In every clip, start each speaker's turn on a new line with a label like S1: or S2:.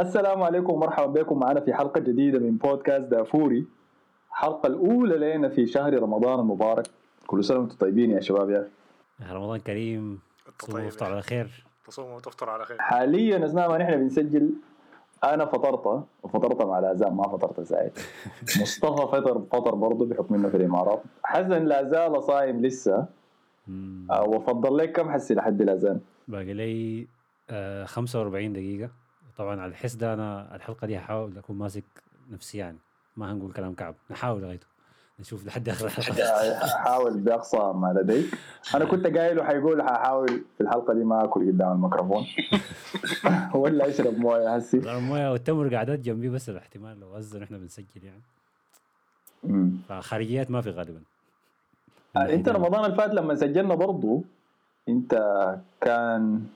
S1: السلام عليكم ومرحبا بكم. معنا في حلقة جديدة من بودكاست دافوري. الحلقة الأولى لنا في شهر رمضان المبارك. كل سنة وأنتم طيبين يا شباب يا أخي.
S2: رمضان كريم.
S3: انت
S2: تصوم
S3: طيب
S2: وافطر على خير.
S3: تصوم وتفطر على خير.
S1: حاليا أثناء ما نحن بنسجل أنا فطرت وفطرت مع الأزام ما فطرت سعيد مصطفى فطر فطر برضه بحكم إنه في الإمارات. حسن لا زال صايم لسه. آه، وفضل لك كم حسي لحد الأذان
S2: باقي لي آه 45 دقيقة. طبعا على الحس ده أنا الحلقة دي هحاول أكون ماسك نفسي يعني. ما هنقول كلام كعب. نحاول لغايته نشوف لحد آخر الحلقة.
S1: حاول بأقصى ما لديك. أنا كنت قايل حيقول ححاول في الحلقة دي ما أكل قدام الميكروفون. ولا أشرب موية هسي.
S2: المويه والتمر قاعدات جنبي بس الاحتمال لو أذن إحنا بنسجل يعني. فخارجيات ما في غالبا.
S1: أنت رمضان اللي فات لما سجلنا برضو أنت كان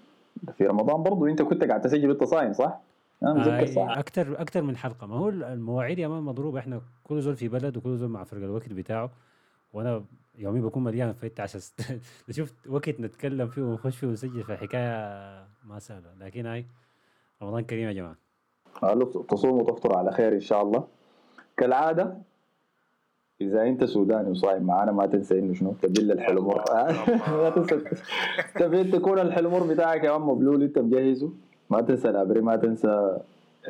S1: في رمضان برضو أنت كنت قاعد تسجل وانت صايم صح؟ أنا متذكر صح.
S2: أكثر أكثر من حلقة. ما هو المواعيد يا مان مضروبه إحنا كل زول في بلد وكل زول مع فرق الوقت بتاعه. وأنا يومي بكون مليان فت عشان شفت وقت نتكلم فيه ونخش فيه ونسجل في حكاية ما سهلة. لكن هاي رمضان كريم يا جماعة.
S1: قالوا تصوم وتفطر على خير إن شاء الله. كالعادة إذا أنت سوداني وصايم معانا ما تنسى إنه شنو؟ تبل الحلو مر. ما تنسى. تبي تكون الحلو مر بتاعك يا man مبلول أنت مجهزه ما تنسى الأبري ما تنسى.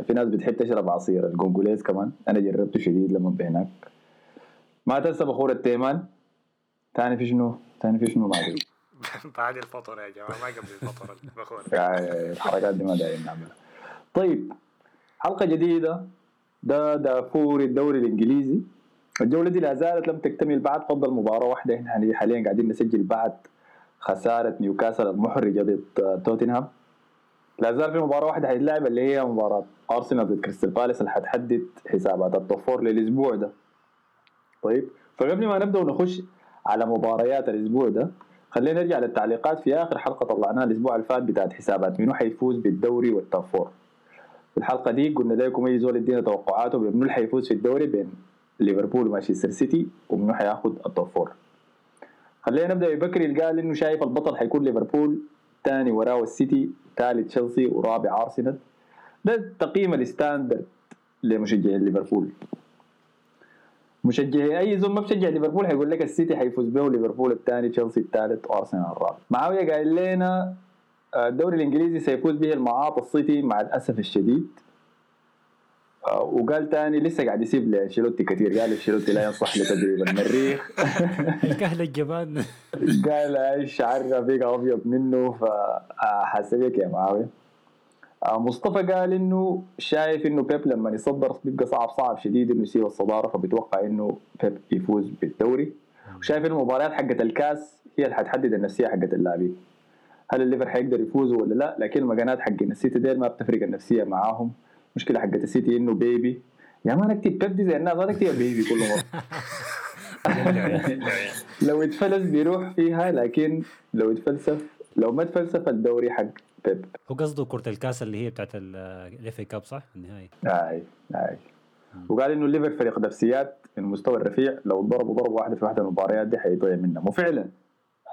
S1: في ناس بتحب تشرب عصير القونقليز كمان. أنا جربته شديد لما هناك. ما تنسى بخور التيمان. تاني في شنو؟ تاني في شنو ما ادري
S3: بعد الفطر يا جماعة ما قبل الفطر البخور
S1: يعني الحركات دي ما دايرين نعملها. طيب حلقة جديدة. ده دافور الدوري الإنجليزي. الجوله دي لا زالت لم تكتمل بعد فضل مباراة واحدة إحنا حاليا قاعدين نسجل بعد خسارة نيوكاسل المحرجة ضد توتنهام. لا زال في مباراة واحدة حيتلعب اللي هي مباراة أرسنال ضد كريستال بالاس اللي حتحدد حسابات ال top للأسبوع ده. طيب فقبل ما نبدأ ونخش على مباريات الأسبوع ده خلينا نرجع للتعليقات في آخر حلقة طلعناها الأسبوع اللي فات بتاعت حسابات منو حيفوز بالدوري وال top في الحلقة دي قلنا لكم أي زول يدينا توقعاته بمنو اللي حيفوز في الدوري بين ليفربول ومانشستر سيتي ومنو حياخد ال top four خلينا نبدأ ببكري اللي قال إنه شايف البطل حيكون ليفربول ثاني وراه السيتي ثالث تشيلسي ورابع أرسنال. ده التقييم ال standard لمشجعين ليفربول. مشجعي أي زول ما بشجع ليفربول حيقول لك السيتي حيفوز به ليفربول الثاني تشيلسي الثالث وأرسنال الرابع. معاوية قال لنا آه، الدوري الإنجليزي سيفوز به المعاط السيتي مع الأسف الشديد. وقال تاني لسه قاعد يسيب لأنشيلوتي كثير قال إنشيلوتي لا ينصح لتدريب المريخ
S2: الكهل الجبان.
S1: قال إيش عرف بقى أبيض منه؟ فحاسبك يا معاوية. آه، مصطفى قال إنه شايف إنه بيب لما يصدر بيبقى صعب صعب شديد إنه يسيب الصدارة فبيتوقع إنه بيب يفوز بالدوري. وشايف إنه المباريات حقت الكاس هي اللي حتحدد النفسية حقت اللاعبين. هل الليفر حيقدر يفوزوا ولا لا؟ لكن المكانات حق السيتي ديل ما بتفرق النفسية معاهم. مشكلة حقت السيتي إنه بيبي يا ما نكتب بيب دي زي الناس ما نكتب بيبي كل مرة. لو اتفلس بيروح فيها لكن لو اتفلسف لو ما اتفلسف الدوري حق بيب.
S2: هو قصده كرة الكاس اللي هي بتاعت ال FA Cup صح؟ النهائي.
S1: أي أي. وقال إنه الليفر فريق نفسيات المستوى الرفيع. لو ضربوا ضربة واحدة في واحدة من المباريات دي حيضيع منهم وفعلا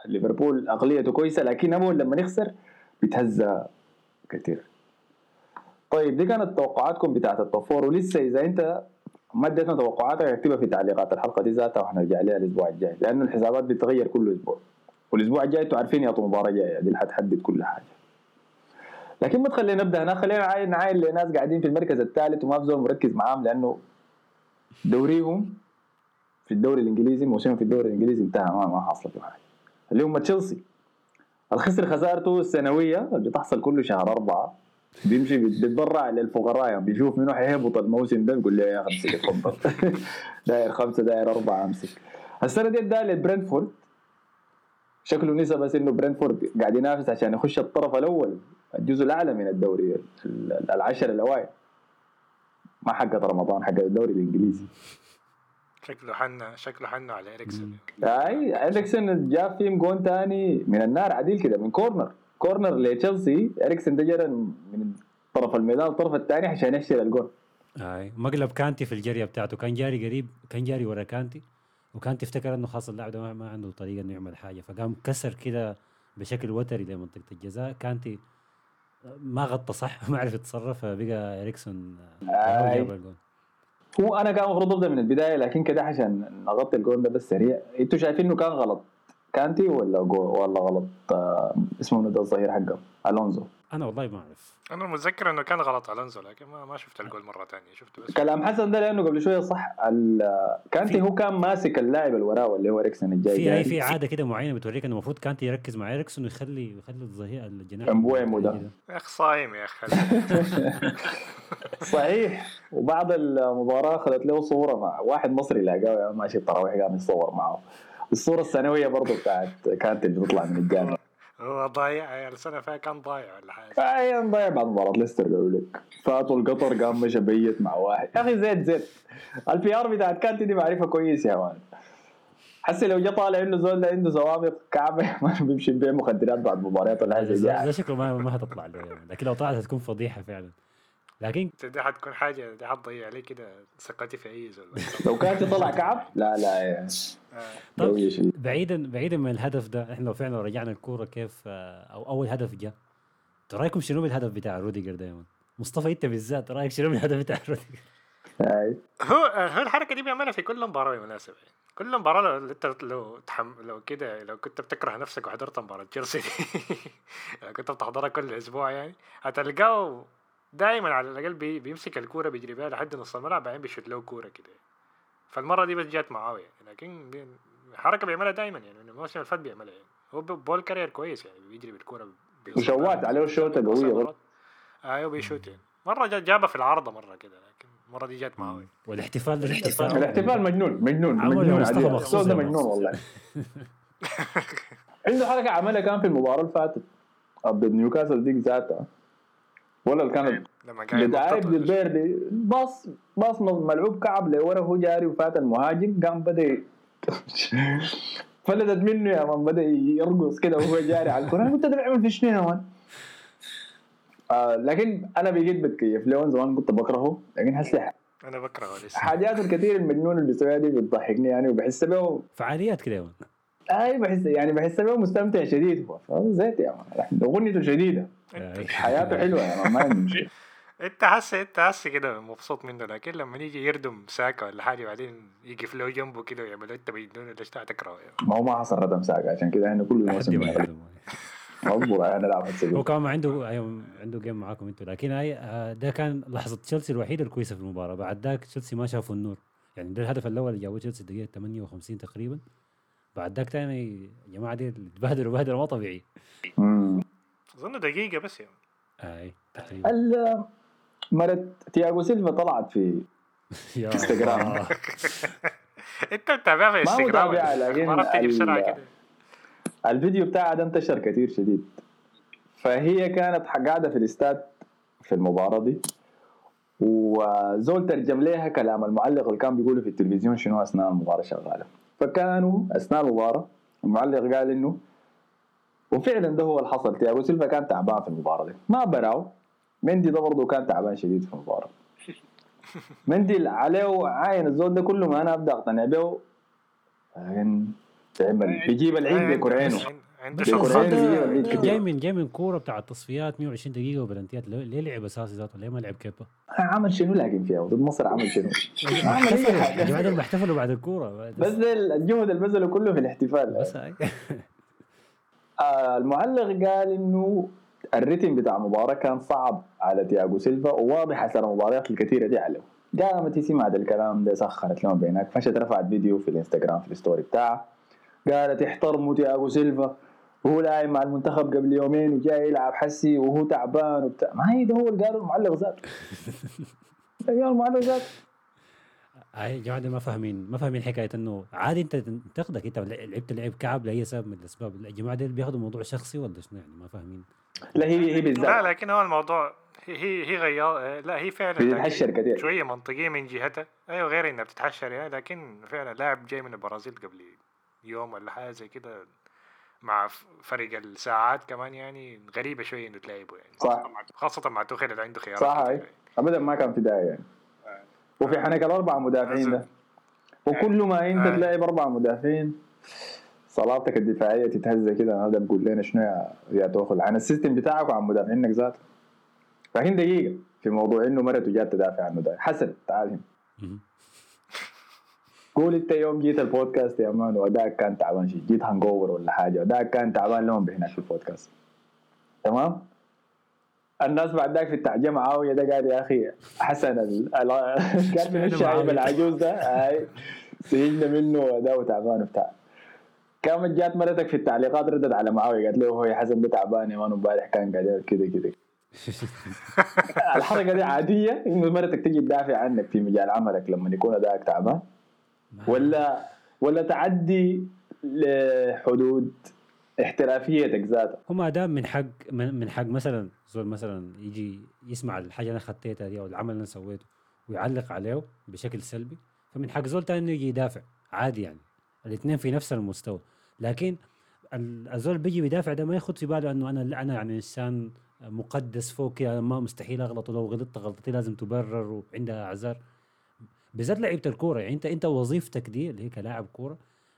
S1: ليفربول عقليته كويسة لكن اول لما يخسر بيتهزى كثير. طيب دي كانت توقعاتكم بتاعت الطفور ولسه إذا أنت ما اديتنا توقعاتك اكتبها في تعليقات الحلقة دي ذاتها وحنرجع عليها الأسبوع الجاي لأنه الحسابات بتتغير كل أسبوع والأسبوع الجاي أنتوا عارفين يا مباراة جاية دي اللي حتحدد كل حاجة. لكن ما تخلينا نبدأ هنا خلينا نعاين نعاين لناس قاعدين في المركز الثالث وما في زول مركز معاهم لأنه دوريهم في الدوري الإنجليزي موسمهم في الدوري الإنجليزي انتهى ما ما حصل حاجة. اللي هم تشيلسي. الخسر خسارته السنوية اللي بتحصل كل شهر أربعة. بيمشي بيتبرع للفقراء يعني بيشوف منو حيهبط الموسم ده بيقول له يا أخي امسك اتفضل داير خمسة داير أربعة أمسك. السنة دي اداها لبرنتفورد شكله نسى بس إنه برنتفورد قاعد ينافس عشان يخش الطرف الأول الجزء الأعلى من الدوري ال- العشر الأوائل. ما حقت رمضان حقت الدوري الإنجليزي.
S3: شكله حنا شكله حنا على اريكسون
S1: أي إريكسن جاب فيهم جون تاني من النار عديل كده من corner. corner لتشيلسي اريكسن ده جرى من طرف الميدان الطرف الثاني عشان يحشر الجون.
S2: أي مقلب كانتي في الجريه بتاعته. كان جاري قريب كان جاري ورا كانتي وكانتي افتكر إنه خلاص اللاعب ده ما- عنده طريقة إنه يعمل حاجة. فقام كسر كده بشكل وتري لمنطقه الجزاء. كانتي ما غطى صح ما عرف يتصرف فبقى
S1: إريكسون.
S2: جاب الجول
S1: هو أنا كان المفروض أبدأ من البداية لكن كده عشان نغطي الجول ده بس سريع أنتوا شايفين إنه كان غلط. كانتي ولا جو ولا غلط؟ آه اسمه منو ده الظهير حقه؟ ألونزو.
S2: أنا والله ما أعرف.
S3: أنا متذكر إنه كان غلط ألونزو لكن ما, ما شفت الجول مرة ثانية شفته بس
S1: كلام حسن ده لأنه قبل شوية صح ال- كانتي هو كان ماسك اللاعب اللي وراه اللي هو اريكسن الجاي
S2: في في عادة كده معينة بتوريك إنه المفروض كانتي يركز مع إريكسون ويخلي يخلي الظهير الجناح
S1: أمبويمو ده.
S3: يا اخ صايم يا أخي.
S1: صحيح. وبعد المباراة اخذت له صورة مع واحد مصري لاقاه ماشي التراويح قام يتصور معه. الصورة السنويه برضه بتاعت كانت اللي بتطلع من الجامع
S3: هو ضايع السنة فيها كان ضايع ولا حاجة.
S1: فهي ضيع بعد مباراة ليستر قالوا لك. فاتوا القطر قام مشى بيت مع واحد. يا أخي زيت زيت البي آر بتاعت كانتي دي معرفة كويس يا مان. حسي لو جا طالع انه زول ده عنده سوابق كعبة ما بيمشي بيع مخدرات بعد مباريات ولا حاجة. زي.
S2: شكله ما ما هتطلع له يعني. لكن لو طلعت هتكون فضيحة فعلا. لكن
S3: دي حتكون حاجة دي حتضيع علي كده ثقتي في اي زول
S1: لو كانتي طلع كعب لا لا يا
S3: آه.
S1: شديد
S2: بعيدا بعيدا من الهدف ده إحنا لو فعلا رجعنا الكورة كيف آه، أو أول هدف جاء رأيكم شنو بالهدف بتاع روديجر دايما مصطفى أنت بالذات رأيك شنو بالهدف بتاع روديجر.
S3: هو هو الحركة دي بيعملها في كل مباراة بالمناسبة يعني. كل مباراة لو أنت لو تحم لو كده لو كنت بتكره نفسك وحضرت مباراة تشيلسي دي لو كنت بتحضرها كل أسبوع يعني هتلقاه دائما على الأقل بي بيمسك الكورة بيجري بيها لحد نص الملعب بعدين بيشوت له كورة كده. فالمرة دي بس جات معاه يعني. لكن حركة بيعملها دائما يعني. من الموسم اللي فات بيعملها يعني. هو ball carrier كويس يعني. بيجري بالكورة
S1: وشوات. عليه شوطه قوية برضه.
S3: أيوه بيشوت يعني. مرة جا- جابها في العارضة مرة كده لكن المرة دي جات معاه يعني.
S2: والاحتفال الاحتفال.
S1: الاحتفال مجنون مجنون مجنون.
S2: مصطفى
S1: ده مجنون
S2: مخصوص.
S1: والله. عنده حركة عملها كان في المباراة اللي فاتت. ضد نيوكاسل ديك ذاتها. ولا بداية
S3: ينطط-
S1: بالبيردي باص باص ملعوب كعب لورا هو جاري وفات المهاجم قام بدأ فلتت منه يا man بدأ يرقص كده وهو جاري على الكره أنا قلت ده بيعمل في شنو يا man؟ آه لكن أنا بقيت بتكيف له زمان كنت بكرهه لكن هسه
S3: أنا بكرهه لسه.
S1: حاجاته الكثير المجنون اللي بيسويها دي بتضحكني يعني وبحس به
S2: فعاليات كده يا man.
S1: أي بحس يعني بحس به مستمتع شديد ذات يا man أغنيته شديدة.
S2: آه،
S1: حياته حلوة يا man ما عندي مشكلة.
S3: أنت هسه أنت هسه كده مبسوط منه لكن لما يجي يردم ساكا ولا حاجة بعدين يقف له جنبه كده ويعمل أنت بيدون ليش تكرهه يعني.
S1: ما هو ما حصل ردم ساقع عشان كده إحنا كل
S2: لحد
S1: موسم
S2: ما
S1: بنلعب.
S2: يردم.
S1: مضبوط أنا نلعب
S2: هو ما عنده أيوة عنده جيم معاكم أنتوا لكن هاي آه، ده كان لحظة تشيلسي الوحيدة الكويسة في المباراة. بعد ذاك تشيلسي ما شافوا النور. يعني ده الهدف الأول اللي جابوه تشيلسي الدقيقه 58 تقريبا. بعد ذاك تاني يا جماعة دي تبهدلوا بهدله ما طبيعيه
S1: مم.
S3: أظن دقيقة بس يعني.
S2: أي تقريبا
S1: ال- مرت تياغو سيلفا طلعت في انستغرام.
S3: أنت متابعها في
S1: ما
S3: انستغرام
S1: متابعها، لكن
S3: بتيجي
S1: ال-
S3: بسرعة كده.
S1: الفيديو بتاعها ده انتشر كثير شديد. فهي كانت قاعدة في الاستاد في المباراة دي وزول ترجم لها كلام المعلق اللي كان بيقوله في التلفزيون شنو أثناء المباراة شغالة. فكانوا أثناء المباراة المعلق قال إنه وفعلا ده هو اللي حصل. تياغو سيلفا كان تعبان في المباراة دي. ما براو. مندي ده برضه كان تعبان شديد في المباراة. مندي عليه عاين الزول ده كله ما أنا أبدأ أقتنع به. لكن بيجيب العيد بكورينو
S3: عنده.
S2: جاي من جاي من كورة بتاع التصفيات 120 دقيقة وبلنتيات. ليه لعب أساسي ذاته؟ ليه ما لعب كيبا؟
S1: عمل شنو لكن فيها؟ ضد مصر عمل شنو؟ عمل اي حاجة
S2: جماعة دول بيحتفلوا بعد الكورة.
S1: بس الجهد اللي بذله كله في الاحتفال.
S2: بس.
S1: آه المعلق قال إنه ال rhythm بتاع المباراه كان صعب على تياغو سيلفا وواضح أثر المباريات الكثيرة دي عليه. قامت هي سمعت الكلام ده سخرت لهم بينك. فشت رفعت فيديو في الإنستغرام في ال story بتاعها قالت احترموا تياغو سيلفا. وهو لاعب مع المنتخب قبل يومين وجاي يلعب حسي وهو تعبان وبتاع. ما هي ده هو اللي قاله المعلق ذاته. أيوه المعلق ذاته.
S2: هاي جماعة دول ما فاهمين ما فاهمين حكاية إنه عادي أنت تنتقدك أنت لعبت لعب كعب لأي سبب من الأسباب. الجماعة دول بياخذوا الموضوع شخصي ولا شنو يعني؟ ما فاهمين.
S1: لا هي هي
S3: لا
S1: بالذات
S3: لكن هو الموضوع هي هي هي غيار لا هي فعلا
S1: بتتحشر كثير
S3: شوية منطقية من جهتها. أيوه غير إنها بتتحشر يعني لكن فعلا لاعب جاي من البرازيل قبل يوم ولا حاجة زي كده. مع فرق الساعات كمان يعني غريبة شوية إنه تلاعبه يعني
S1: صح.
S3: خاصة مع توخيل اللي عنده خيارات
S1: صح.
S3: يعني.
S1: ابدا ما كان في داعي يعني وفي حنك الأربع مدافعين ده وكل ما أنت
S3: آه.
S1: تلاعب أربع مدافعين صلاتك الدفاعية تتهز كده هذا بقول لنا شنو يا يا توخل عن السيستم بتاعك وعن مدافعينك ذاته لكن دقيقة في موضوع إنه مرته جات تدافع عنه ده حسن تعال هنا. قول انت يوم جيت البودكاست يا مان وادائك كان تعبان شيء جيت هانج اوفر ولا حاجة وادائك كان تعبان لهم هناك في البودكاست؟ تمام؟ الناس بعد ذاك في التعجية معاوية ده قال يا أخي حسن ال- ال- كان من
S2: معاوية.
S1: العجوز ده؟ هاي سجلنا منه اداؤه تعبان وبتاع. كانت جات مرتك في التعليقات ردت على معاوية قالت له هو يا حسن ده تعبان يا مان امبارح كان قاعد كده كده الحركة دي عادية إنه مرتك تجي تدافع عنك في مجال عملك لما يكون ادائك تعبان. ولا ولا تعدي لحدود احترافيتك ذاتها.
S2: هم ادام من حق من حق مثلا زول مثلا يجي يسمع الحاجة اللي أنا خطيتها دي أو العمل اللي أنا سويته ويعلق عليه بشكل سلبي فمن حق زول تاني إنه يجي يدافع عادي يعني. الاثنين في نفس المستوى. لكن ال- الزول بيجي بيدافع ده ما ياخذ في باله إنه أنا أنا يعني إنسان مقدس فوق كده ما مستحيل اغلط ولو غلطت غلطتي لازم تبرر وعندها أعذار. بالذات لعيبة الكورة. يعني أنت أنت وظيفتك دي اللي هي كلاعب كورة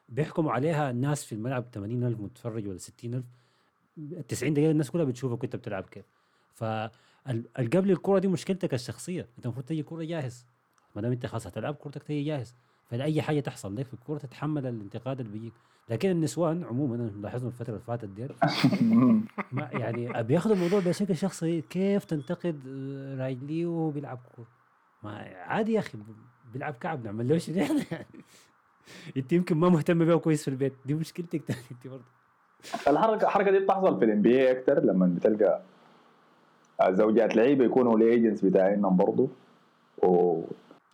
S2: بيحكموا عليها الناس في الملعب 80000 متفرج ولا 60000 ال 90 دقيقة الناس كلها بتشوفك وأنت بتلعب كيف فالقبل الكورة دي مشكلتك الشخصية. أنت المفروض تجي كورة جاهز. ما دام أنت خلاص هتلعب كورتك تجي جاهز. فاي حاجة تحصل لك في الكورة تتحمل الانتقاد اللي بيجيك. لكن النسوان عموما أنا لاحظنا الفترة اللي فاتت دي يعني بياخذوا الموضوع بشكل شخصي. كيف تنتقد آه، راجلي وهو بيلعب كورة؟ ما عادي يا أخي. بيلعب كعب نعمل له شنو يعني انت يمكن ما مهتم بيه كويس في البيت. دي مشكلتك تاني انت برضه.
S1: الحركه الحركة دي بتحصل في ال NBA أكثر لما بتلقى زوجات لعيبة يكونوا ال agents بتاعينهم برضه. و...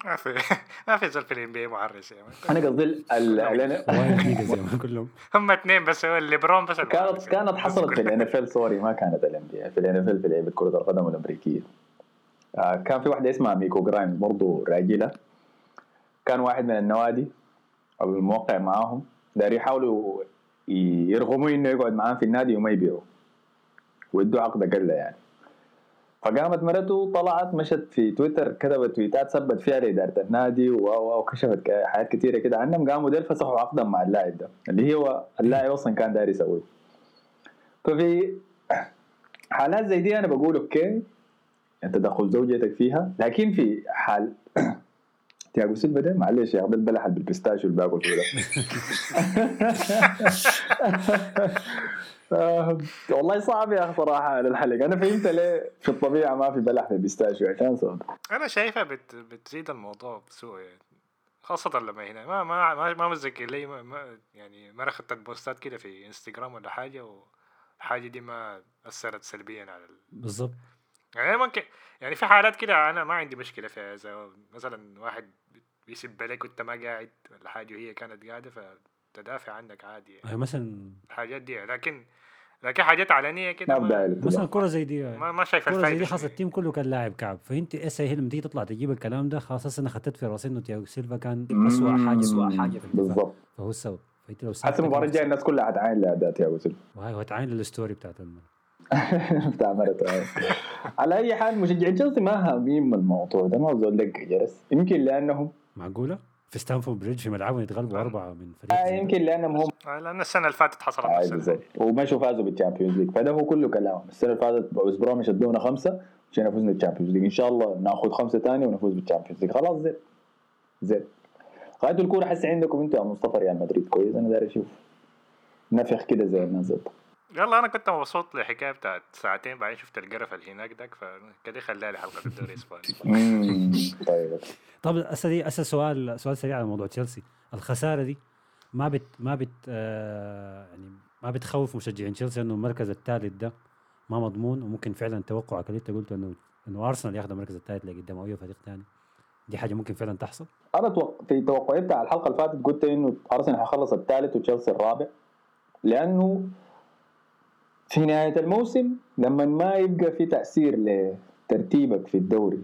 S3: ما في ما في زول في ال NBA معرس يعني.
S1: أنا قصدي
S2: كلهم.
S3: هم اثنين بس هو الليبرون بس
S1: كانت. كانت حصلت في الان اف ال سوري ما كانت الام بي في الان اف ال في لعبه كرة القدم الأمريكية. آه، كان في واحدة اسمها ميكو جرايم برضه راجلة. كان واحد من النوادي أو الموقع معاهم داير يحاولوا يرغموا إنه يقعد معاهم في النادي وما يبيعوا ويدوا عقد قله يعني. فقامت مرته طلعت مشت في تويتر كتبت تويتات سبت فيها لاداره النادي وكشفت حاجات كثيره كده عنهم. قاموا ديل فسخوا عقدا مع اللاعب ده اللي هو اللاعب أصلا كان داير يسويه. ففي حالات زي دي أنا بقول okay تدخل زوجتك فيها. لكن في حال تياجو سيلفا ده؟ معلش يا أخي ده البلح بال pistachio اللي باكل فيه ده. آه، والله صعب يا أخي صراحة على الحلقة أنا فهمت ليه في الطبيعة ما في بلح في ال pistachio عشان سبب
S3: أنا شايفها بت... بتزيد الموضوع بسوء يعني خاصة لما هنا. ما ما ما, ما متذكر لي ما, ما يعني ما اخذت بوستات كده في إنستغرام ولا حاجة والحاجة دي ما أثرت سلبيا على ال...
S2: بالضبط
S3: يعني ممكن يعني في حالات كده أنا ما عندي مشكلة فيها إذا مثلا واحد بيسب عليك وأنت ما قاعد ولا حاجة وهي كانت قاعدة فتدافع عنك عادي يعني.
S2: مثلا
S3: الحاجات دي لكن لكن حاجات علنية كده.
S2: مثلا كرة زي دي
S3: ما, ما شايف
S2: كرة زي دي
S3: شنو.
S2: ال team كله كان لاعب كعب. فأنت اسا هي لما تيجي تطلع تجيب الكلام ده؟ خلاص أنا خطيت في راسي إنه تياجو سيلفا كان اسوء حاجة اسوء حاجة في الدفاع.
S1: بالضبط.
S2: فهو السبب. فأنت لو
S1: حتى المباراة الجاية الناس كلها حتعاين لأداء تياجو سيلفا.
S2: وهي وتعاين لل story بتاعت الم...
S1: بتاع مرته هاي. على أي حال مشجعين تشيلسي ما هامين من الموضوع ده ما زول دق جرس. يمكن لانهم
S2: معقولة؟ في ستامفورد بريدج في ملعبهم يتغلبوا أربعة من فريق
S1: آه. يمكن لأنهم هم
S3: آه، لأن السنة اللي فاتت حصلت
S1: زي ومشوا فازوا بال Champions League فده هو كله كلامهم السنة اللي فاتت ويست بروميتش ادونا خمسة عشان فزنا بال Champions League إن شاء الله ناخذ خمسة ثانية ونفوز بال Champions League خلاص زين. زين. غاية الكورة حسي عندكم أنتوا يا مصطفى ريال مدريد. كويس أنا داير أشوف. نفخ كده زي الناس
S3: يلا أنا كنت مبسوط للحكايه بتاعت ساعتين بعدين شفت القرف اللي هناك داك فكده خليها لي حلقة الدوري
S1: الإسباني. طيب.
S2: طب أسا دي أسا سؤال سؤال سريع على موضوع تشيلسي. الخسارة دي ما بت ما بت آه يعني ما بتخوف مشجعين تشيلسي إنه المركز الثالث ده ما مضمون وممكن فعلا توقعك اللي أنت قلته إنه إنه أرسنال ياخذ المركز الثالث لقدام أو أي فريق ثاني دي حاجة ممكن فعلا تحصل؟
S1: أنا توق... في توقعي بتاع الحلقة اللي فاتت قلت إنه أرسنال حيخلص الثالث وتشيلسي الرابع لأنه في نهاية الموسم لما ما يبقى في تأثير لترتيبك في الدوري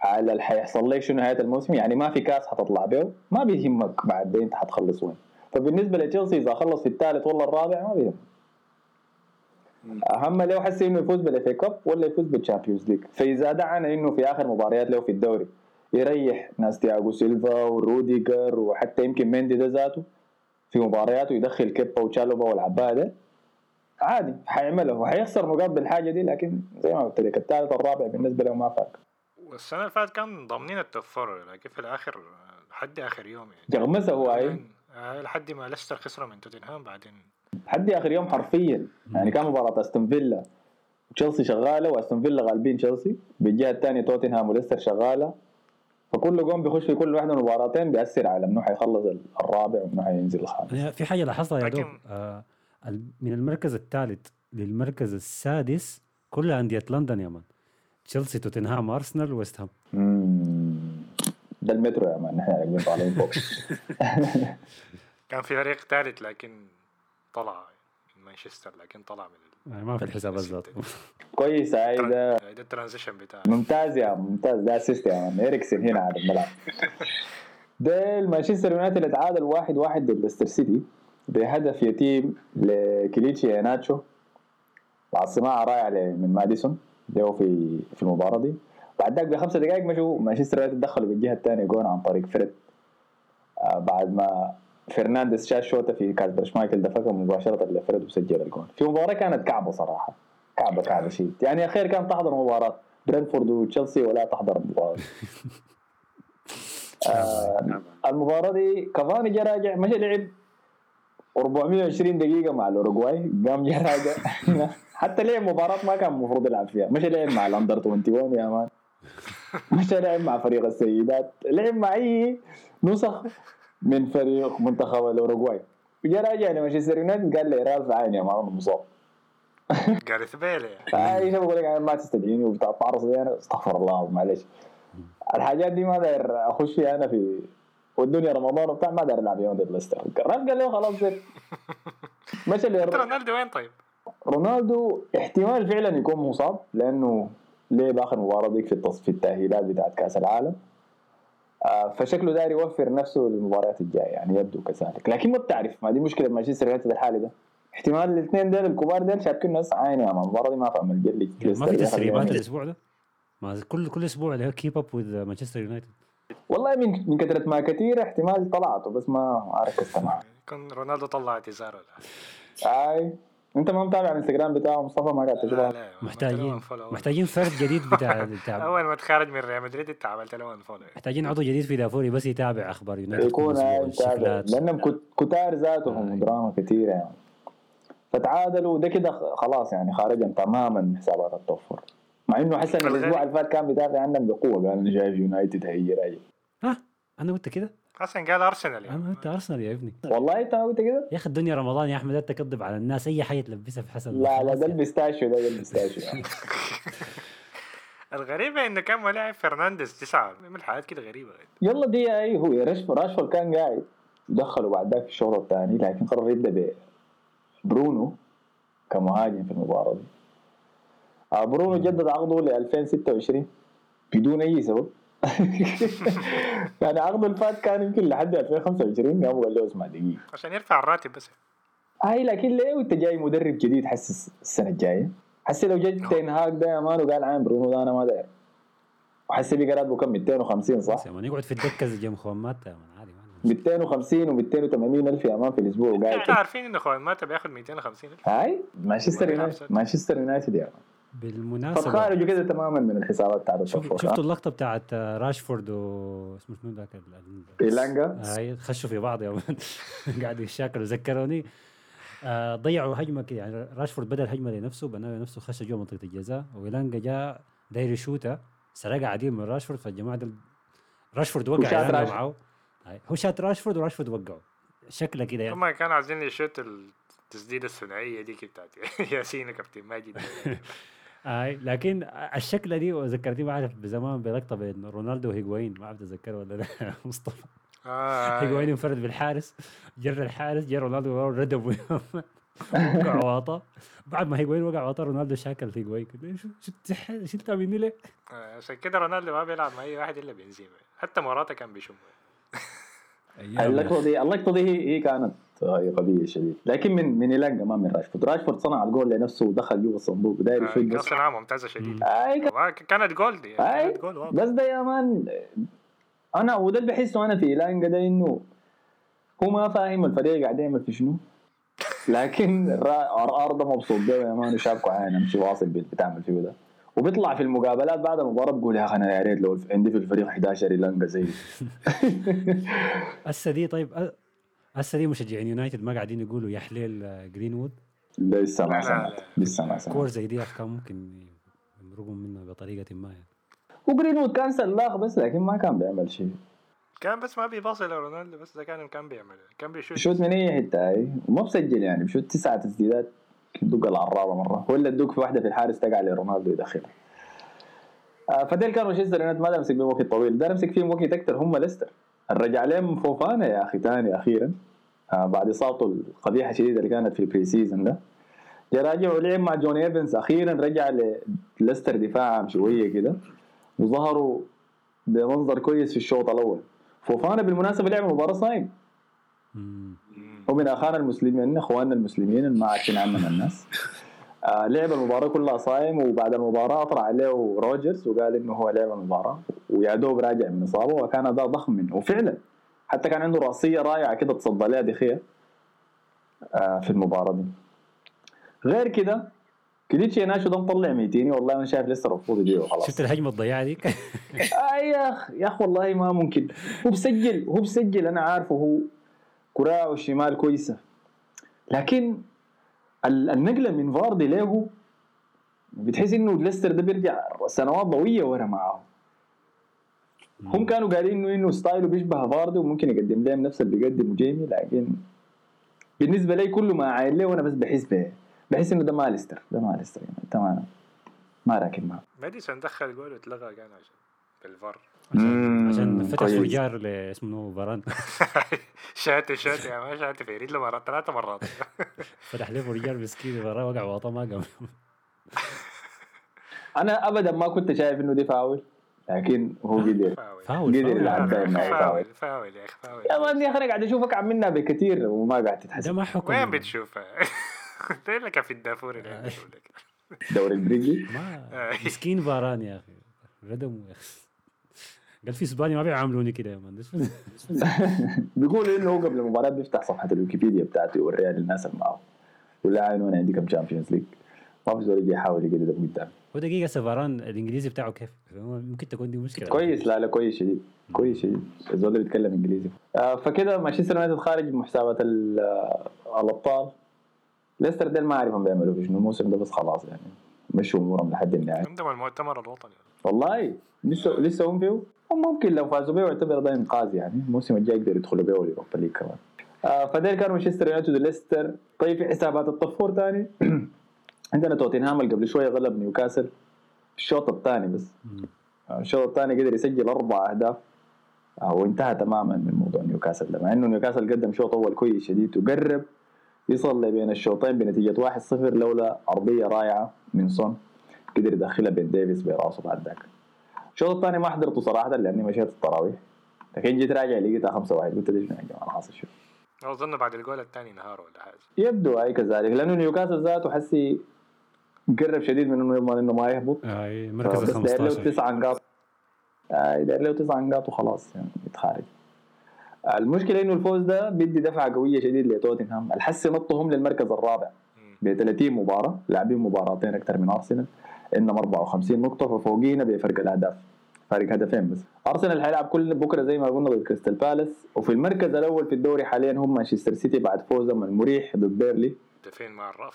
S1: على اللي حيحصل لك شنو نهاية الموسم؟ يعني ما في كاس حتطلع به ما بيهمك بعد انت حتخلص وين. فبالنسبة لتشيلسي إذا خلص في الثالث ولا الرابع ما بيهم. أهم له حسي إنه يفوز بال FA Cup ولا يفوز بال Champions League فإذا دعنا إنه في آخر مباريات له في الدوري يريح ناس تياغو سيلفا وروديجر وحتى يمكن مندي ده ذاته في مبارياته يدخل كيبا وتشالوبا والعباده عادي حيعملها وحيخسر نقاط بالحاجة دي لكن زي ما قلت لك الثالث الرابع بالنسبة له ما فارق.
S3: والسنة اللي فاتت كان ضامنين ال top four لكن في الآخر لحد آخر يوم يعني.
S1: جغمسه هو
S3: أي. آه، لحد ما ليستر خسروا من توتنهام بعدين.
S1: لحد آخر يوم حرفيا. يعني كان مباراة أستون فيلا وتشيلسي شغالة وأستون فيلا غالبين تشيلسي. بالجهه الثانية توتنهام وليستر شغالة. فكل جون بيخش في كل واحدة من المباراتين بيأثر على منو حيخلص الرابع ومنو حينزل الخامس.
S2: في حاجة لاحظتها يا دوب
S3: لكن-
S2: آه من المركز الثالث للمركز السادس كلها أندية لندن يا man. تشيلسي توتنهام أرسنال ويست هام.
S1: ده المترو يا man. نحن راكبين طالعين فوق.
S3: كان في فريق ثالث لكن طلع من مانشستر لكن طلع من
S2: يعني ما في الحسابات ذاته
S1: كويس هاي ده.
S3: ده ال transition بتاع
S1: ممتاز يا ممتاز. ده assist يا man. اريكسن هنا على الملعب. ده مانشستر يونايتد اتعادل واحد واحد ضد ليستر سيتي. بهدف يتيم لكليتشي ناتشو بعد صناعه رائعه ل- من ماديسون جو في في المباراة دي. بعد ذاك بخمسة دقائق مشوا مانشستر يونايتد دخلوا بالجهة الثانية جون عن طريق فريد. آه بعد ما فرنانديز شاش شوطة في كاسبر شمايكل دفقها مباشرة لفريد وسجل الجون. في مباراة كانت كعبة صراحة. كعبة كعبة شيء. يعني اخير كان تحضر مباراة. برنتفورد وتشيلسي ولا تحضر المباراه دي. آه المباراة دي كافاني جا راجع مشى لعب. 420 دقيقة مع الأوروغواي. قام جا راجع. حتى لعب مباراة ما كان المفروض يلعب فيها. مشى لعب مع ال under 21 يا man. مشى لعب مع فريق السيدات. لعب مع أي نسخ من فريق منتخب الأوروغواي. جا راجع لمانشستر يونايتد قال لي رالف عين يا man مصاب.
S3: جاريث بيل يعني.
S1: فاي شيء بقول لك أنا ما تستدعيني وبتعرض أنا استغفر الله معلش الحاجات دي ما داير أخش فيها أنا في والدنيا رمضان وبتاع ما داير العب يوم ضد ليستر. الراجل قال له خلاص زين. مشى
S3: رونالدو وين طيب؟
S1: رونالدو احتمال فعلا يكون مصاب لأنه لعب آخر مباراة ديك في التص... في التأهيلات بتاعت كأس العالم. آه فشكله داير يوفر نفسه للمباريات الجاية يعني يبدو كذلك. لكن ما بتعرف ما دي مشكلة مانشستر يونايتد الحالي ده. احتمال الاثنين ديل الكبار ديل شابكين ناس عين يا man المباراة دي ما فاهم الجلي
S2: ما في تسريبات الأسبوع ده؟ ما الكل كل أسبوع اللي keep up with مانشستر يونايتد.
S1: والله من من كثره ما كثير احتمال طلعته بس ما ركزت معه
S3: يكون رونالدو طلع اعتذار ولا
S1: أي. أنت ما متابع الإنستغرام بتاعه مصطفى ما قاعد
S3: لا
S2: محتاجين. محتاجين فرد جديد بتاع
S3: أول ما تخرج من ريال مدريد انت عملت له unfollow
S2: محتاجين عضو جديد في دافوري بس يتابع أخبار يونايتد
S1: يكون لأنهم كت- كتار ذاتهم. دراما كثيره يعني. فتعادلوا ده كده خلاص يعني خارجا تماما من حسابات ال top four مع إنه حسن الأسبوع اللي فات كان بيدافع عنهم بقوه قال أنا شايف يونايتد هي راجع
S2: ها؟ أنا قلت كده؟
S3: حسن قال أرسنال
S2: أنا
S3: يعني
S2: قلت أرسنال يا ابني.
S1: والله أنت ما قلت كده؟
S2: يا أخي الدنيا رمضان يا أحمد لا تكذب على الناس. أي حاجة تلبسها في حسن.
S1: لا لا ده.
S2: ال
S1: pistachio ده ال pistachio.
S3: الغريبة إنه كان ملاعب فرنانديز تسعة. من حاجات كده غريبة.
S1: يلا دي أي هو راشفورد كان قاعد. دخلوا بعد ذاك في الشوط الثاني لكن قرر يبدا برونو كمهاجم في المباراة دي. برونو جدد عقده ل 2026 بدون أي سبب. يعني عقده اللي فات كان يمكن لحد 2025 قام قال له اسمع دقيقه
S3: عشان يرفع الراتب بس.
S1: هاي لكن ليه وانت جاي مدرب جديد حسس السنة الجاية؟ حسي لو جاي تنهاك ده يا مان وقال عين برونو ده أنا ما داير. وحسي بقى راتبه كم 250 صح؟
S2: مان يقعد في الدكة زي جيم يا مان عادي ما
S1: 250 و 280 ألف يا مان في الأسبوع وقاعد
S3: إحنا عارفين انه خوان ماتا بياخد 250 ألف.
S1: هاي؟ مانشستر
S3: ما
S1: يونايتد مانشستر يونايتد يا مان.
S2: بالمناسبة.
S1: فخارجوا كده تماما من الحسابات بتاعت
S2: شوف شفتوا اللقطة بتاعت راشفورد و اسمه شنو ذاك
S1: إيلانجا؟
S2: هاي خشوا في بعض يا مان قاعدوا يتشاكلوا ذكروني. آه ضيعوا هجمة كده يعني راشفورد بدأ الهجمة لنفسه بنى لنفسه خش جوا منطقة الجزاء. ويلانجا جاء داير يشوتها سرقها عديل من راشفورد. فالجماعة دول راشفورد وقع. معاه هاي. هو شات راشفورد وراشفورد وقعه شكله كده يعني.
S3: هم كانوا عايزين يشوت التسديدة الثنائية دي بتاعت ياسين وكابتن ماجد.
S2: أي لكن الشكلة دي ذكرتني ما اعرف بزمان بلقطة بين رونالدو وهيجوين ما اعرف تتذكر ولا لا. مصطفى.
S3: آه
S2: هيجوين انفرد بالحارس. جر الحارس جر رونالدو ردب وقع واطي بعد ما هيجوين وقع واطي رونالدو شاكل هيجوين شو شو بتعملني ليه؟
S3: آه، عشان كده رونالدو ما بيلعب مع أي واحد إلا بنزيما. حتى موراتا كان بيشم
S1: اللقطه دي اللقطه دي هي هي كانت غبيه شديد لكن من من إيلانجا ما من راشفورد راشفورد صنع الجول لنفسه ودخل جوا الصندوق يشوت
S3: كان
S1: بس
S3: صناعة ممتازة شديد آه، كانت جول دي.
S1: أي.
S3: كانت
S1: بس ده يا مان أنا وده اللي بحسه أنا في إيلانجا ده إنه هو ما فاهم الفريق قاعد يعمل في شنو. لكن الرا- ار ده مبسوط بيه يا مان. شابكه عين امشي واصل بتعمل فيه ده. وبيطلع في المقابلات بعد المباراة بيقول يا أخي أنا يا ريت لو عندي في الفريق 11 يلنقى زي
S2: هسه دي طيب هسه دي مشجعين يونايتد ما قاعدين يقولوا يا حليل آه، جرينوود؟
S1: لسه ما
S3: لا،
S1: سمعت. لسه ما سمعت.
S2: كور زي دي كان ممكن يمرقوا منها بطريقة ما يعني.
S1: وجرينوود كان سلاخ بس لكن ما كان بيعمل شيء.
S3: كان بس ما بيباصي لرونالدو بس ده كان كان بيعمل كان بيشوت.
S1: بيشوت من أي حتة هاي وما بسجل يعني بيشوت تسعة تسديدات. يدق العراضه مرة. ولا تدق في واحدة في الحارس تقع لرونالدو يدخلها آه فديل كان مانشستر يونايتد ما دام مسك بهم وقت طويل. ده مسك فيهم وقت أكثر هم ليستر. رجع لهم فوفانا يا أخي ثاني أخيرا. آه بعد إصابته القبيحة الشديدة اللي كانت في ال pre-season ده. جا راجع مع جوني إيفنز أخيرا. رجع لليستر دفاعهم شوية كده. وظهروا بمنظر كويس في الشوط الأول. فوفانا بالمناسبة لعب مباراة صايم. ومن أخانا المسلمين إخواننا المسلمين ما عارفين عننا الناس. آه لعب المباراة كلها صايم وبعد المباراة أطلع عليه روجرز وقال إنه هو لعب المباراة. ويا دوب راجع من إصابة وكان أداء ضخم منه. وفعلا حتى كان عنده رأسية رائعة كده تصدى لها دخيه آه في المباراة دي. غير كده كليتشي ناشو ده مطلع ميتيني والله أنا شايف لسه المفروض يبيعه خلاص
S2: شفت الهجمة الضياعه ديك
S1: آه يا اخ يا أخ والله ما ممكن. هو بسجل هو بسجل أنا عارفه هو كراعه الشمال كويسة. لكن ال- النقله من فاردي له بتحس إنه ليستر ده بيرجع سنوات ضوئية ورا معاه هم كانوا قايلين انه إنه ستايله بيشبه فاردي وممكن يقدم لهم نفس اللي بيقدمه جيمي لكن بالنسبة لي كله ما عايل له وأنا بس بحس به بحس إنه ده ما ليستر ده ما ليستر يعني انت ما ما راكب معاه
S3: ماديسون دخل جول واتلغى كان عشان بالفار
S2: عشان فتح
S1: كويس.
S2: فرجار ل- اسمه فاران.
S3: شاتي شاتي يا ما شاتي في رجله مرات ثلاثة مرات.
S2: فتح له فرجار مسكين فاران وقع واطا ما قام.
S1: أنا ابدا ما كنت شايف إنه دي فاول لكن هو قدر.
S3: فاول.
S2: فاول
S1: قدر
S2: فاول.
S1: يلعب فاول
S3: فاول يا أخي فاول
S1: يا مان يا أخي أنا قاعد أشوفك عم منها بكثير وما قاعد
S2: ده
S1: تتحسب
S2: ما حكم.
S3: وين بتشوفها؟ ده لك في الدافور اللي عندك.
S1: دوري البريجي
S2: ما
S3: آه.
S2: مسكين فاران يا أخي. ردموا يا أخي. قال في إسبانيا ما بيعاملوني كده يا شنو؟
S1: بيقولوا إنه هو قبل المباراة بيفتح صفحة الويكيبيديا بتاعته يوريها للناس اللي معه. يقول لها أنا عندي كم Champions League ما في زول يجي يحاول يقدر ده قدام.
S2: هو دقيقة هسه فاران الإنجليزي بتاعه كيف؟ ممكن تكون دي مشكلة.
S1: كويس لا لا كويس شديد. كويس شديد. الزول ده بيتكلم إنجليزي. آه فكده مانشستر يونايتد خارج من حسابات ال- آه، الأبطال. ليستر ديل ما اعرف هم بيعملوا في شنو الموسم ده بس خلاص يعني مشوا أمورهم لحد النهاية.
S3: عندهم المؤتمر الوطني.
S1: والله؟ لسه لسه هم فيه ممكن لو فازوا بيه يعتبر ده انقاذ يعني. الموسم الجاي يقدر يدخلوا بيه ال Europa League كمان. آه فديل كانوا مانشستر يونايتد وليستر. طيب في حسابات ال top four ثاني عندنا توتنهام اللي قبل شوية غلب نيوكاسل. الشوط الثاني بس. آه، الشوط الثاني قدر يسجل أربع أهداف. آه وانتهى تماما من موضوع نيوكاسل ده. مع إنه نيوكاسل قدم شوط أول كويس شديد وقرب. يصل بين الشوطين بنتيجة 1-0 لولا عرضية رائعة من سون. قدر يدخلها بين ديفيس براسه بعد ذاك. الشوط الثاني ما حضرته صراحة لأني مشيت التراويح لكن جيت راجع لقيتها 5 1 قلت ليش يا جماعة حاصل شو
S3: أظن بعد الجول الثاني نهار ولا حاجة.
S1: يبدو أي كذلك لأنه نيوكاسل ذاته حسي قرب شديد من إنه يضمن إنه ما يهبط.
S2: آه مركز
S1: داير له
S2: 15
S1: تسع نقاط. آه داير له تسع نقاط وخلاص يعني يتخارج. المشكلة إنه الفوز ده بيدي دفعة قوية شديد لتوتنهام. الحسي نطهم للمركز الرابع. ب 30 مباراة لاعبين مباراتين أكثر من أرسنال انما 54 نقطة ففوقينا بفرق الأهداف. فارق هدفين بس. أرسنال حيلعب كل بكرة زي ما قلنا ضد كريستال بالاس. وفي المركز الأول في الدوري حاليا هم مانشستر سيتي بعد فوزهم المريح ضد بيرلي.
S3: دفين مع.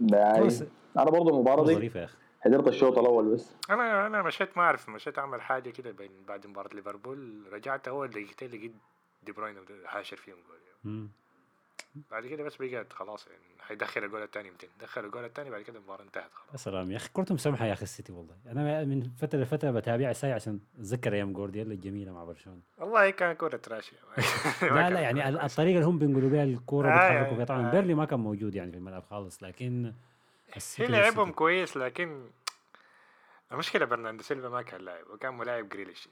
S1: ده
S2: خلاص.
S1: أنا برضه المباراه دي
S2: ظريفه يا أخي.
S1: حضرت الشوط الأول بس.
S3: أنا أنا مشيت ما أعرف مشيت أعمل حاجة كده بين بعد مباراة ليفربول. رجعت أول دقيقتين لقيت دي بروين حاشر فيهم جول. بعد كده بس بقت خلاص يعني حيدخل الجول الثاني 200 دخل الجول الثاني بعد كده المباراة انتهت خلاص.
S2: يا سلام يا أخي كرتهم سمحه يا أخي السيتي والله. أنا من فترة لفترة بتابع ساي عشان أتذكر أيام جوارديولا الجميلة مع برشلونة.
S3: والله كان كورة تراشي.
S2: لا لا يعني ال- الطريقة اللي هم بينقلوا بها الكورة
S3: آه،
S2: بيتحركوا
S3: آه،
S2: فيها طبعا
S3: آه.
S2: بيرنلي ما كان موجود يعني في الملعب خالص لكن
S3: هي لعبهم. كويس لكن المشكلة برناردو سيلفا ما كان لاعب وكان ملاعب جريليش.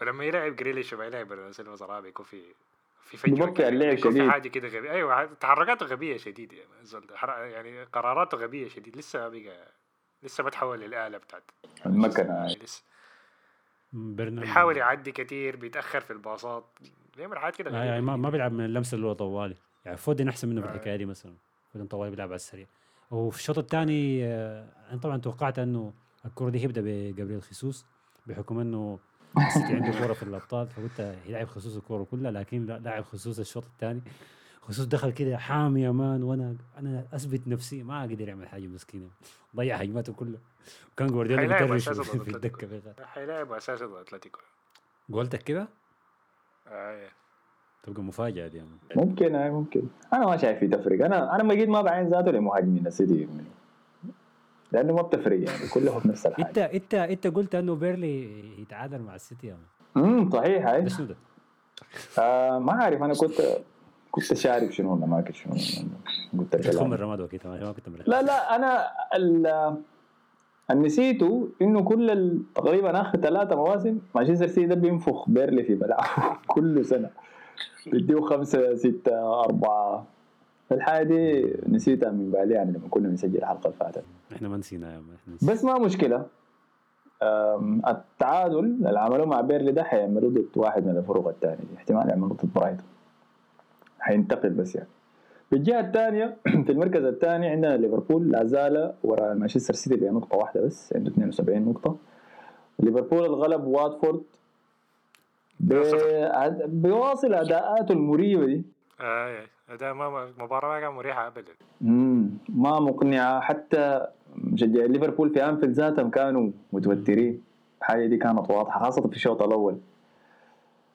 S3: ولما يلعب جريليش وما يلعب برناردو سيلفا صراحة بيكون في في
S1: ببطئ
S3: كده،
S1: اللعب شديد.
S3: حاجة كده غبية. أيوه تحركاته غبية شديد يعني يعني قراراته غبية شديد. لسه ما بقى لسه ما تحول للآلة بتاعت
S1: المكنة.
S3: يعني لسه. بيحاول يعدي كتير بيتأخر في الباصات بيعمل حاجات كده
S2: آه يعني ما ما بيلعب من اللمسة اللي هو طوالي. يعني فودن احسن منه في الحكاية دي مثلا. فودن طوال بيلعب على السريع. وفي الشوط الثاني آه، أنا طبعا توقعت إنه الكرة دي هيبدأ بجابريل خيسوس بحكم إنه السيتي عنده كورة في الأبطال فقلت يلعب خصوص الكورة كلها لكن لا لعب خصوص الشوط الثاني. خصوص دخل كده حامي يا مان وأنا أنا أثبت نفسي ما قدر يعمل حاجة مسكينة. ضيع هجماته كلها وكان جوارديولا
S3: حيلاعب
S2: بيدرش في
S3: الدكة.
S2: بيغ-
S3: حيلعب أساسا اتلتيكو
S2: قولتك كده؟
S3: آه.
S2: تبقى مفاجأة دي.
S1: ممكن هاي ممكن. أنا ما شايف في تفرق أنا أنا بقيت ما بعين ذاته لمهاجمين السيتي لأنه ما بتفرق يعني كلهم نفس
S2: انت
S1: الحاجة.
S2: إنت إنت قلت إنه بيرلي يتعادل مع السيتي
S1: امم صحيح هاي.
S2: ده؟
S1: آه ما عارف أنا كنت كنت شارب شنو ولا ما كنت شنو قلت الكلام
S2: الرماد وقتها ما كنت مركز.
S1: لا لا أنا ال- اللي نسيته إنه كل تقريبا آخر ثلاثة مواسم مانشستر سيتي ده بينفخ بيرلي في ملعبه كل سنة. بيديه خمسة ستة أربعة. الحاجة دي نسيتها من بالي يعني لما كنا بنسجل الحلقة اللي فاتت.
S2: إحنا ما نسينا يا مان إحنا نسينا.
S1: بس ما مشكلة. أم، التعادل اللي عملوه مع بيرلي ده حيعملوه ضد واحد من الفرق الثانية احتمال يعملوه ضد برايتون. حينتقل بس يعني. في الجهة الثانية في المركز الثاني عندنا ليفربول لا زال وراء مانشستر سيتي بنقطة واحدة بس عنده 72 نقطة. ليفربول الغلب واتفورد بيواصل أداءاته المريبة دي.
S3: آه. ده ما مباراة ما كانت مريحة ابدا.
S1: مم. ما مقنعة. حتى مشجعين ليفربول في أنفيلد ذاتهم كانوا متوترين. الحاجة دي كانت واضحة خاصة في الشوط الأول.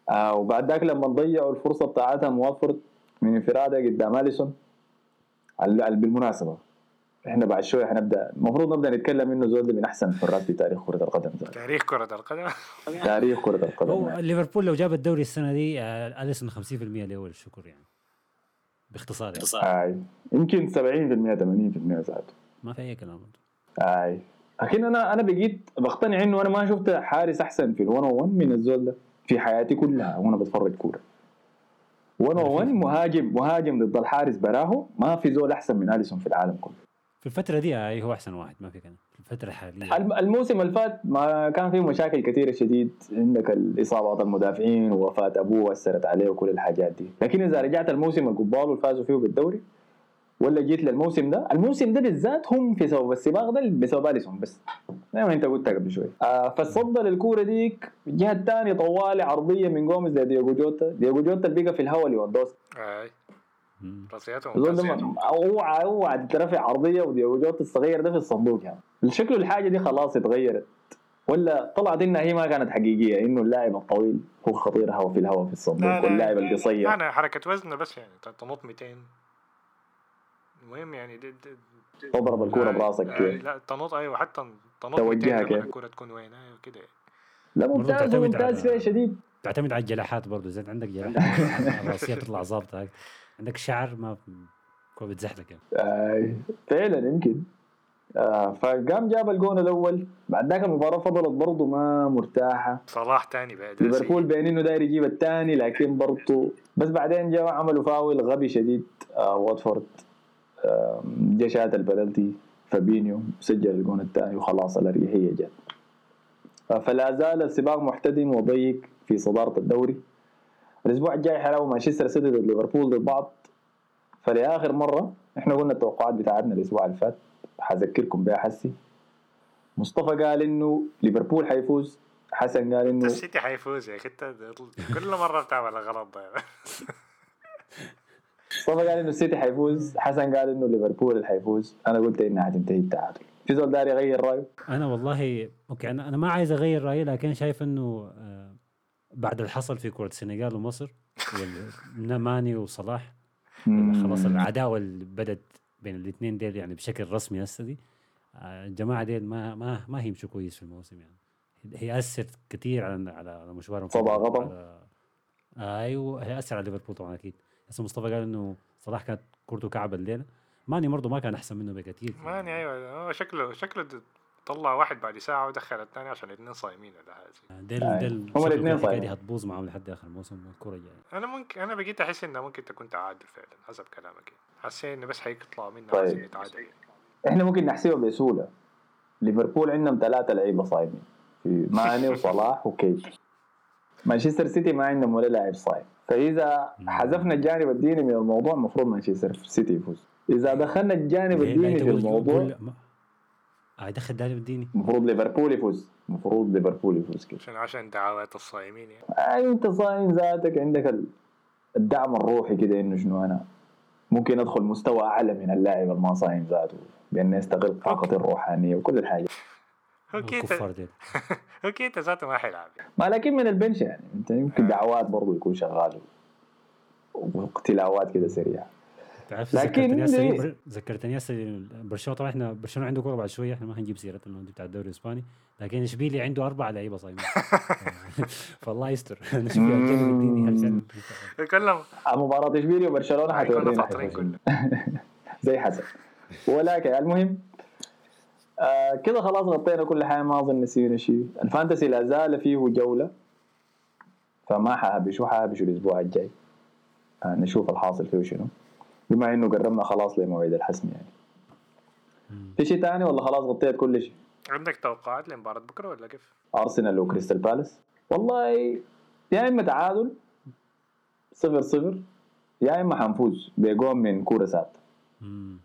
S1: آه وبعد ذاك لما ضيعوا الفرصة بتاعتهم واتفورد من انفرادة قدام أليسون ال- ال- بالمناسبة. إحنا بعد شوية حنبدأ المفروض نبدأ نتكلم إنه زول من أحسن الحراس في تاريخ كرة القدم. ذات.
S3: تاريخ كرة القدم؟
S1: تاريخ كرة القدم.
S2: هو. ليفربول لو جاب الدوري السنة دي آه، أليسون 50% لاول الشكر يعني. باختصار يعني.
S1: يمكن 70% 80% ذاته
S2: ما في أي كلام.
S1: آي. لكن أنا أنا بقيت بقتنع إنه أنا ما شفت حارس أحسن في ال 101 من الزول ده في حياتي كلها وأنا بتفرج كورة. 101 مهاجم مهاجم ضد الحارس براهو ما في زول أحسن من أليسون في العالم كله.
S2: في الفترة دي هو أحسن واحد ما في كلام. الحالية.
S1: الم- الموسم اللي فات ما كان فيه مشاكل كثيره شديد. عندك الاصابات المدافعين ووفاة أبوه اثرت عليه وكل الحاجات دي. لكن إذا رجعت الموسم القبال وفازوا فيه بالدوري ولا جيت للموسم ده الموسم ده بالذات هم في سبب السباق ده بسبب أليسون بس. زي ما أنت قلت قبل شوي. آه فتصدى للكورة ديك الجهه الثانية طوالي عرضية من جوميز لدياجو جوتا. دياجو جوتا اللي بقى في الهواء ليفاندوسكي.
S3: آه.
S1: رأسياتهم اوعى اوعى تترفع عرضيه ودياجو جوتا الصغير ده في الصندوق يعني شكله الحاجة دي خلاص اتغيرت ولا طلعت انها هي ما كانت حقيقيه انه اللاعب الطويل هو خطير هوا في الهواء في
S3: لا،
S1: الصندوق
S3: لا.
S1: واللاعب القصير
S3: أنا حركه وزنه بس يعني تنط 200 المهم يعني دي دي دي
S1: تضرب الكوره
S3: آه،
S1: براسك
S3: آه،
S1: كيف
S3: لا تنط أيوه حتى تنط
S1: توجهها
S3: 200 لما
S1: كيف.
S3: الكوره تكون وين أيوه كده
S1: لا ممتاز
S2: تعتمد
S1: ممتاز
S2: على-
S1: فيها شديد
S2: تعتمد على الجلاحات برضه زي عندك جلاحات الراسيه تطلع ظابطه عندك شعر ما كو بتزحلق يعني.
S1: آه فعلا يمكن. آه فقام جاب الجون الأول. بعد ذاك المباراة فضلت برضه ما مرتاحة.
S3: صلاح تاني بعد
S1: ليفربول بين إنه داير يجيب الثاني لكن برضه بس بعدين جاء عملوا فاول غبي شديد. آه واتفورد آه جا شات البلنتي فابينيو سجل الجون الثاني وخلاص الأريحية جت. آه فلا زال السباق محتدم وضيق في صدارة الدوري. الأسبوع الجاي حيلعبوا مانشستر سيتي ضد ليفربول ضد بعض. فلآخر مرة إحنا قلنا التوقعات بتاعتنا الأسبوع اللي فات حذكركم بها حسي. مصطفى قال إنه ليفربول حيفوز حسن قال إنه
S3: السيتي حيفوز يا أخي انت كل مرة بتعمل غلط ده.
S1: مصطفى قال إنه السيتي حيفوز حسن قال إنه ليفربول اللي حيفوز. أنا قلت إنها حتنتهي التعادل في زول داري يغير رأيه؟
S2: أنا والله okay أنا أنا ما عايز أغير رأيي لكن شايف إنه آه، بعد اللي حصل في كرة السنغال ومصر والنماني وصلاح خلاص العداوة اللي بدت بين الاثنين ديل يعني بشكل رسمي هسه دي آه، الجماعة ديل ما ما ما هيمشوا كويس في الموسم يعني. هيأثر كثير على على على مشوارهم
S1: صدى غضب.
S2: على- أيوه هيأثر على ليفربول طبعا أكيد. هسه مصطفى قال إنه صلاح كانت كورته كعب الليلة. ماني برضه ما كان أحسن منه بكثير
S3: ماني أيوه شكله شكله طلع واحد بعد ساعة ودخل الثاني عشان الاثنين صايمين ولا حاجة
S2: ديل
S1: أي.
S2: ديل
S1: هم
S2: الحكاية
S1: صايمين.
S2: هتبوظ معاهم لحد آخر الموسم والكره الجاية
S3: أنا ممكن أنا بقيت أحس إنه ممكن تكون تعادل فعلا حسب كلامك يعني. حسيت إنه بس حيطلع منه
S1: طيب.
S3: يتعادل يعني.
S1: إحنا ممكن نحسبها بسهولة ليفربول عندهم ثلاثة لعيبة صايمين في ماني وصلاح وكيت مانشستر سيتي ما عندهم ولا لاعب صايم فإذا حذفنا الجانب الديني من الموضوع المفروض مانشستر سيتي يفوز إذا دخلنا الجانب الديني في الموضوع
S2: ما- آه، دخل الجانب الديني
S1: المفروض ليفربول يفوز. المفروض ليفربول يفوز كده.
S3: عشان عشان دعوات الصايمين يعني.
S1: أي أنت صايم ذاتك. عندك ال- الدعم الروحي كده إنه شنو أنا ممكن أدخل مستوى أعلى من اللاعب الما صايم ذاته. بأن يستغل طاقتي الروحانية وكل الحاجات
S2: ديل.
S3: هو كيتا ذاته ما حيلعب يعني.
S1: ما لكن من البنش يعني. أنت يمكن دعوات برضه يكون شغال. وتلاوات كده سريعة.
S2: تعرف
S1: لكن
S2: ذكرتني هسه ذكرتني برشلونة طبعا إحنا برشلونة عنده كورة بعد شوية إحنا ما هنجيب سيره انه بتاع الدوري الإسباني. لكن إشبيلي عنده أربع لعيبة صايمين. فالله يستر. نشوف الجانب الديني عشان
S3: يتكلم
S1: مباراة اشبيليا
S3: وبرشلونة
S1: حتورينا. زي حسن ولكن المهم آه كده خلاص غطينا كل حاجة ما أظن نسينا شيء الفانتسي لا زال فيه جولة. فما حابشوا حابشوا الأسبوع الجاي. آه نشوف الحاصل فيه شنو. بما إنه قربنا خلاص لموعد الحسم يعني. في شيء ثاني ولا خلاص غطيت كل شيء
S3: عندك توقعات لمباراة بكرة ولا كيف؟
S1: أرسنال وكريستال بالاس. والله يا إما تعادل صفر صفر يا إما حنفوز بجون من كورة
S2: مم.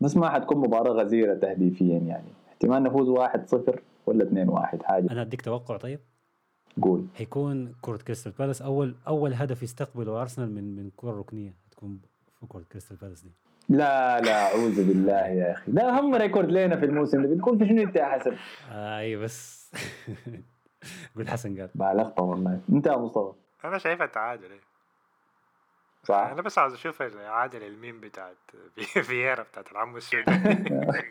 S1: بس ما حتكون مباراة غزيرة تهديفيا يعني. احتمال نفوز واحد صفر ولا اثنين واحد حاجة.
S2: أنا أديك توقع طيب.
S1: قول.
S2: حيكون كرة كريستال بالاس أول أول هدف يستقبله أرسنال من من كرة ركنية. تكون في كرة كريستال بالاس دي.
S1: لا لا أعوذ بالله يا أخي. ده اهم record لنا في الموسم ده. بتقول في شنو أنت يا حسن؟
S2: آه أيوه بس. قلت حسن قال.
S1: بالغت والله. أنت يا مصطفى.
S3: أنا شايفها تعادل. إيه.
S1: صح؟
S3: أنا بس عاوز أشوف عادل الميم بتاعت في- فييرا بتاعت العم السوداني.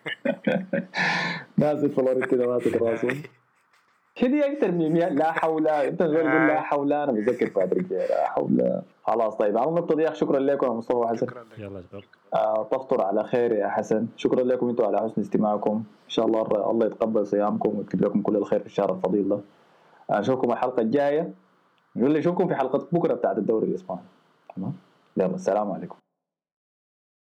S1: نازل فلوريد كده ماسك راسه. كده أكثر ميم يا- لا حول أنت غير قول لا حول أنا بتذكر فييرا، لا حول. خلاص طيب على النقطة دي شكرا لكم يا مصطفى وحسن
S3: شكرا لك.
S2: يلا
S1: آه، تفطر على خير يا حسن. شكرا لكم أنتم على حسن استماعكم. إن شاء الله الله يتقبل صيامكم ويكتب لكم كل الخير في الشهر الفضيل ده. أشوفكم الحلقة الجاية. نقول لي اشوفكم في حلقة بكرة بتاعت الدوري الإسباني. تمام؟ يلا السلام عليكم.